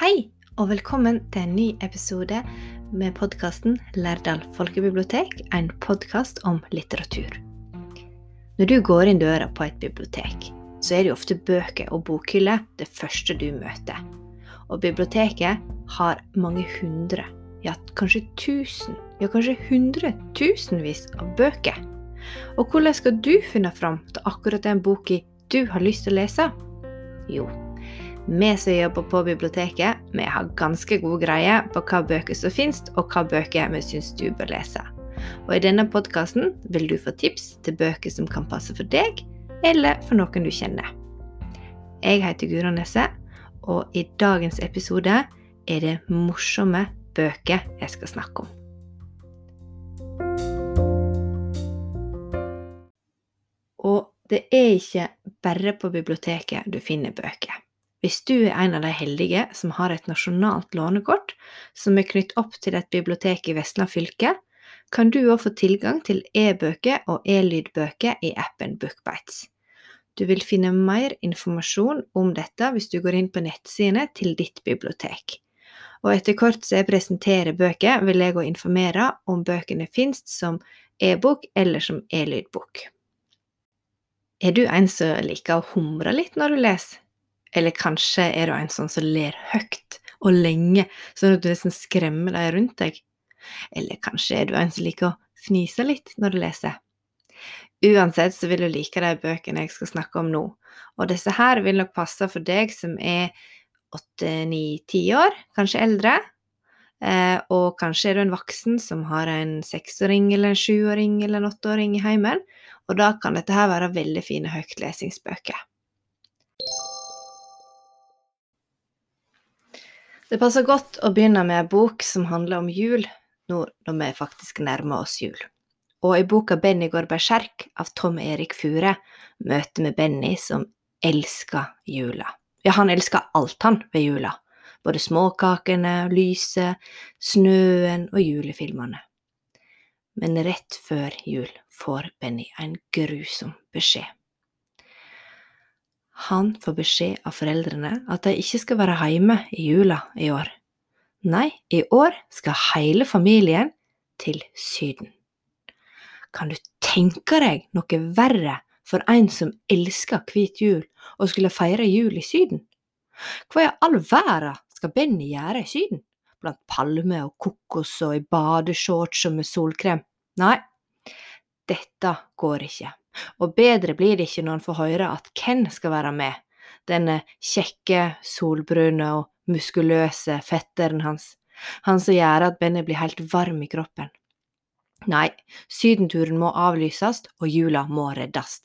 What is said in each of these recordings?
Hei, og velkommen til en ny episode med podkasten Lærdal folkebibliotek, en podkast om litteratur. Når du går inn døra på et bibliotek, så er det jo ofte bøker og bokhyller det første du møter. Og biblioteket har mange hundre, ja kanskje tusen, ja kanskje hundretusenvis av bøker. Og hvordan skal du finne fram til akkurat den boka du har lyst til å lese? Jo, vi som jobber på biblioteket, vi har ganske god greie på hva bøker som finnes, og hva bøker vi syns du bør lese. Og I denne podkasten vil du få tips til bøker som kan passe for deg, eller for noen du kjenner. Jeg heter Guro Nesse, og i dagens episode er det morsomme bøker jeg skal snakke om. Og det er ikke bare på biblioteket du finner bøker. Hvis du er en av de heldige som har et nasjonalt lånekort som er knyttet opp til et bibliotek i Vestland fylke, kan du òg få tilgang til e-bøker og e-lydbøker i appen Bookbites. Du vil finne mer informasjon om dette hvis du går inn på nettsidene til ditt bibliotek. Og etter hvert som jeg presenterer bøker, vil jeg òg informere om bøkene finnes som e-bok eller som e-lydbok. Er du en som liker å humre litt når du leser? Eller kanskje er du en sånn som ler høyt og lenge, sånn at du nesten skremmer de rundt deg. Eller kanskje er du en som liker å fnise litt når du leser. Uansett så vil du like de bøkene jeg skal snakke om nå, og disse her vil nok passe for deg som er åtte, ni, ti år, kanskje eldre. Eh, og kanskje er du en voksen som har en seksåring eller en sjuåring eller en åtteåring i heimen, og da kan dette her være veldig fine høytlesingsbøker. Det passer godt å begynne med en bok som handler om jul, nå når vi faktisk nærmer oss jul. Og i boka 'Benny går berserk' av Tom Erik Fure møter vi Benny som elsker jula. Ja, han elsker alt, han, ved jula. Både småkakene, lyset, snøen og julefilmene. Men rett før jul får Benny en grusom beskjed. Han får beskjed av foreldrene at de ikke skal være hjemme i jula i år. Nei, i år skal hele familien til Syden. Kan du tenke deg noe verre for en som elsker hvit jul og skulle feire jul i Syden? Hva i all verden skal Benny gjøre i Syden? Blant palmer og kokos og i badeshorts og med solkrem? Nei, dette går ikke. Og bedre blir det ikke når han får høre at Ken skal være med, denne kjekke, solbrune og muskuløse fetteren hans, han som gjør at Benny blir helt varm i kroppen. Nei, sydenturen må avlyses, og jula må reddes,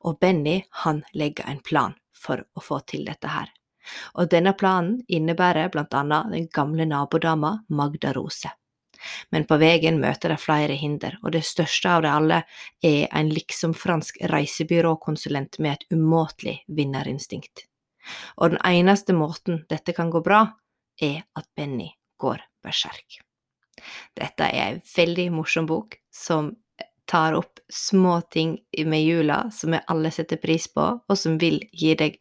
og Benny, han legger en plan for å få til dette her. Og denne planen innebærer blant annet den gamle nabodama Magda Rose. Men på veien møter de flere hinder, og det største av de alle er en liksom fransk reisebyråkonsulent med et umåtelig vinnerinstinkt. Og den eneste måten dette kan gå bra, er at Benny går berserk. Dette er ei veldig morsom bok som tar opp små ting med jula som vi alle setter pris på, og som vil gi deg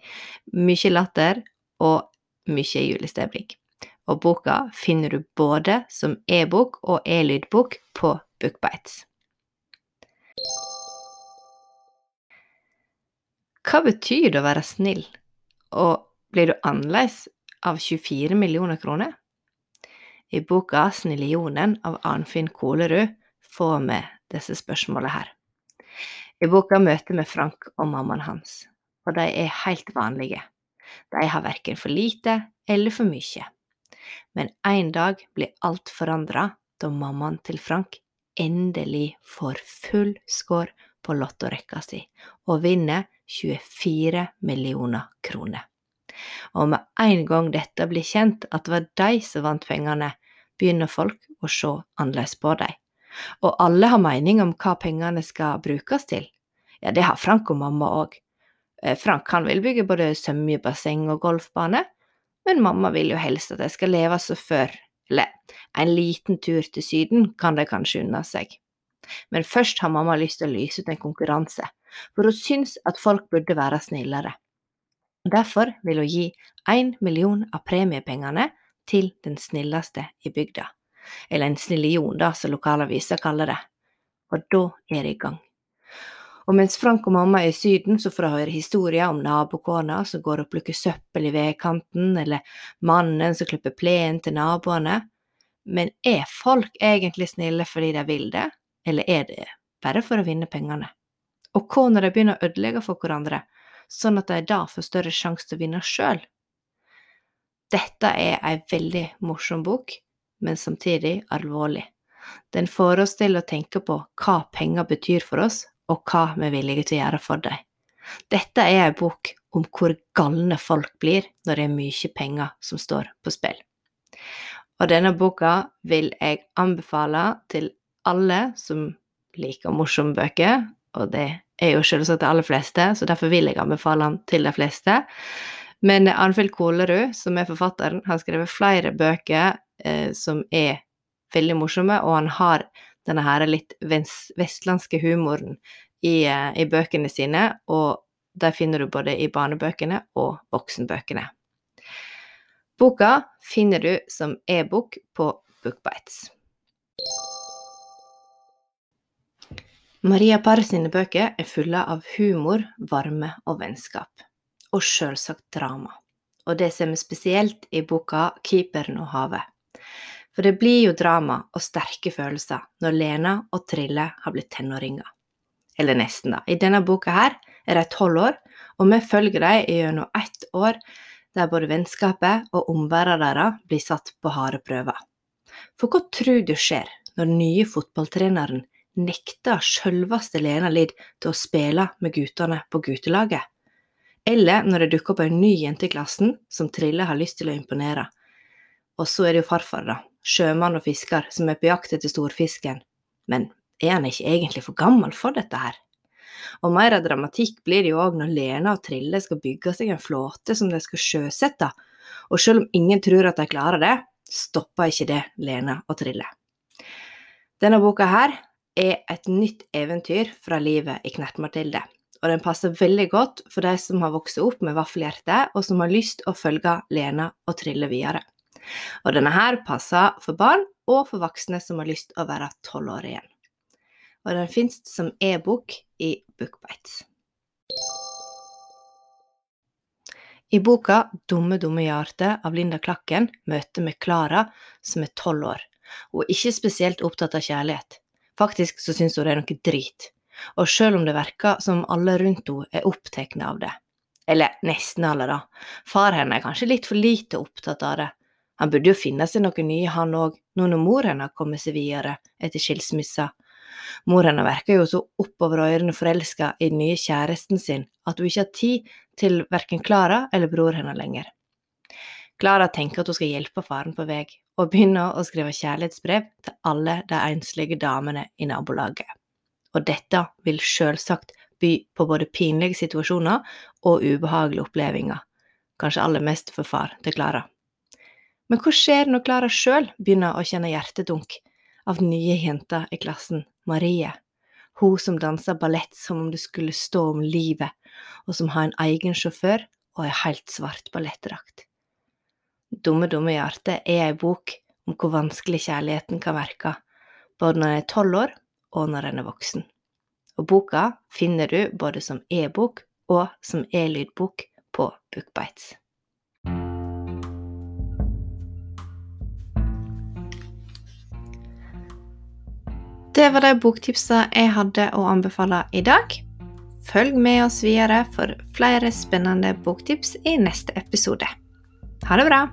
mye latter og mye julestemning og boka finner du både som e-bok og e-lydbok på Bookbites. Hva betyr det å være snill, og blir du annerledes av 24 millioner kroner? I boka Snillionen av Arnfinn Kolerud får vi disse spørsmålene her. I boka møter vi Frank og mammaen hans, og de er helt vanlige. De har verken for lite eller for mye. Men en dag blir alt forandra da mammaen til Frank endelig får full score på lottorekka si og vinner 24 millioner kroner. Og med en gang dette blir kjent at det var de som vant pengene, begynner folk å se annerledes på dem. Og alle har mening om hva pengene skal brukes til. Ja, det har Frank og mamma òg. Eh, Frank kan vil bygge både svømmebasseng og golfbane, men mamma vil jo helst at jeg skal leve som før, eller en liten tur til Syden kan de kanskje unne seg. Men først har mamma lyst til å lyse ut en konkurranse, for hun syns at folk burde være snillere. derfor vil hun gi én million av premiepengene til den snilleste i bygda. Eller en snillion, da, som lokalaviser kaller det. Og da er det i gang. Og mens Frank og mamma er i Syden, så får de høre historier om nabokona som går og plukker søppel i vedkanten, eller mannen som klipper plenen til naboene. Men er folk egentlig snille fordi de vil det, eller er det bare for å vinne pengene? Og hva når de begynner å ødelegge for hverandre, sånn at de da får større sjanse til å vinne sjøl? Dette er ei veldig morsom bok, men samtidig alvorlig. Den får oss til å tenke på hva penger betyr for oss, og hva vi er villige til å gjøre for dem. Dette er ei bok om hvor galne folk blir når det er mye penger som står på spill. Og denne boka vil jeg anbefale til alle som liker morsomme bøker, og det er jo selvsagt de aller fleste, så derfor vil jeg anbefale den til de fleste. Men Arnfjell Kolerud, som er forfatteren, har skrevet flere bøker eh, som er veldig morsomme, og han har denne her litt vestlandske humoren i, eh, i bøkene sine, og de finner du både i barnebøkene og voksenbøkene. Boka finner du som e-bok på Bookbites. Maria Parr sine bøker er fulle av humor, varme og vennskap. Og sjølsagt drama. Og det ser vi spesielt i boka 'Keeperen og havet'. For det blir jo drama og sterke følelser når Lena og Trille har blitt tenåringer. Eller nesten, da. I denne boka her er de tolv år, og vi følger dem gjennom ett år der både vennskapet og omverdenen deres blir satt på harde prøver. For hva tror du skjer når den nye fotballtreneren nekter selveste Lena Lid til å spille med guttene på guttelaget? Eller når det dukker opp en ny jente i klassen som Trille har lyst til å imponere? Og så er det jo farfar, da, sjømann og fisker som er på jakt etter storfisken, men er han ikke egentlig for gammel for dette her? Og mer av dramatikk blir det jo òg når Lena og Trille skal bygge seg en flåte som de skal sjøsette, og selv om ingen tror at de klarer det, stopper ikke det Lena og Trille. Denne boka her er et nytt eventyr fra livet i Knert-Mathilde, og den passer veldig godt for de som har vokst opp med vaffelhjerte, og som har lyst å følge Lena og Trille videre. Og denne her passer for barn og for voksne som har lyst å være tolv år igjen. Og den fins som e-bok i Bookbites. I boka 'Dumme, dumme hjerte' av Linda Klakken møter vi Klara, som er tolv år, og ikke spesielt opptatt av kjærlighet. Faktisk så syns hun det er noe drit, og sjøl om det verker som alle rundt henne er opptatt av det. Eller nesten alle, da. Far henne er kanskje litt for lite opptatt av det, han burde jo finne seg noe nye, han òg, nå når mor hennes har kommet seg videre etter skilsmissa. Mor hennes virker jo så oppover ørene forelska i den nye kjæresten sin at hun ikke har tid til verken Klara eller bror hennes lenger. Klara tenker at hun skal hjelpe faren på vei, og begynner å skrive kjærlighetsbrev til alle de enslige damene i nabolaget. Og dette vil sjølsagt by på både pinlige situasjoner og ubehagelige opplevelser, kanskje aller mest for far til Klara. Men hva skjer når Klara sjøl begynner å kjenne hjertedunk av den nye jenta i klassen, Marie? Hun som danser ballett som om det skulle stå om livet, og som har en egen sjåfør og ei helt svart ballettdrakt. Dumme, dumme hjerte er ei bok om hvor vanskelig kjærligheten kan virke, både når en er tolv år og når en er voksen. Og boka finner du både som e-bok og som e-lydbok på Bookbites. Det var de boktipsa jeg hadde å anbefale i dag. Følg med oss videre for flere spennende boktips i neste episode. Ha det bra!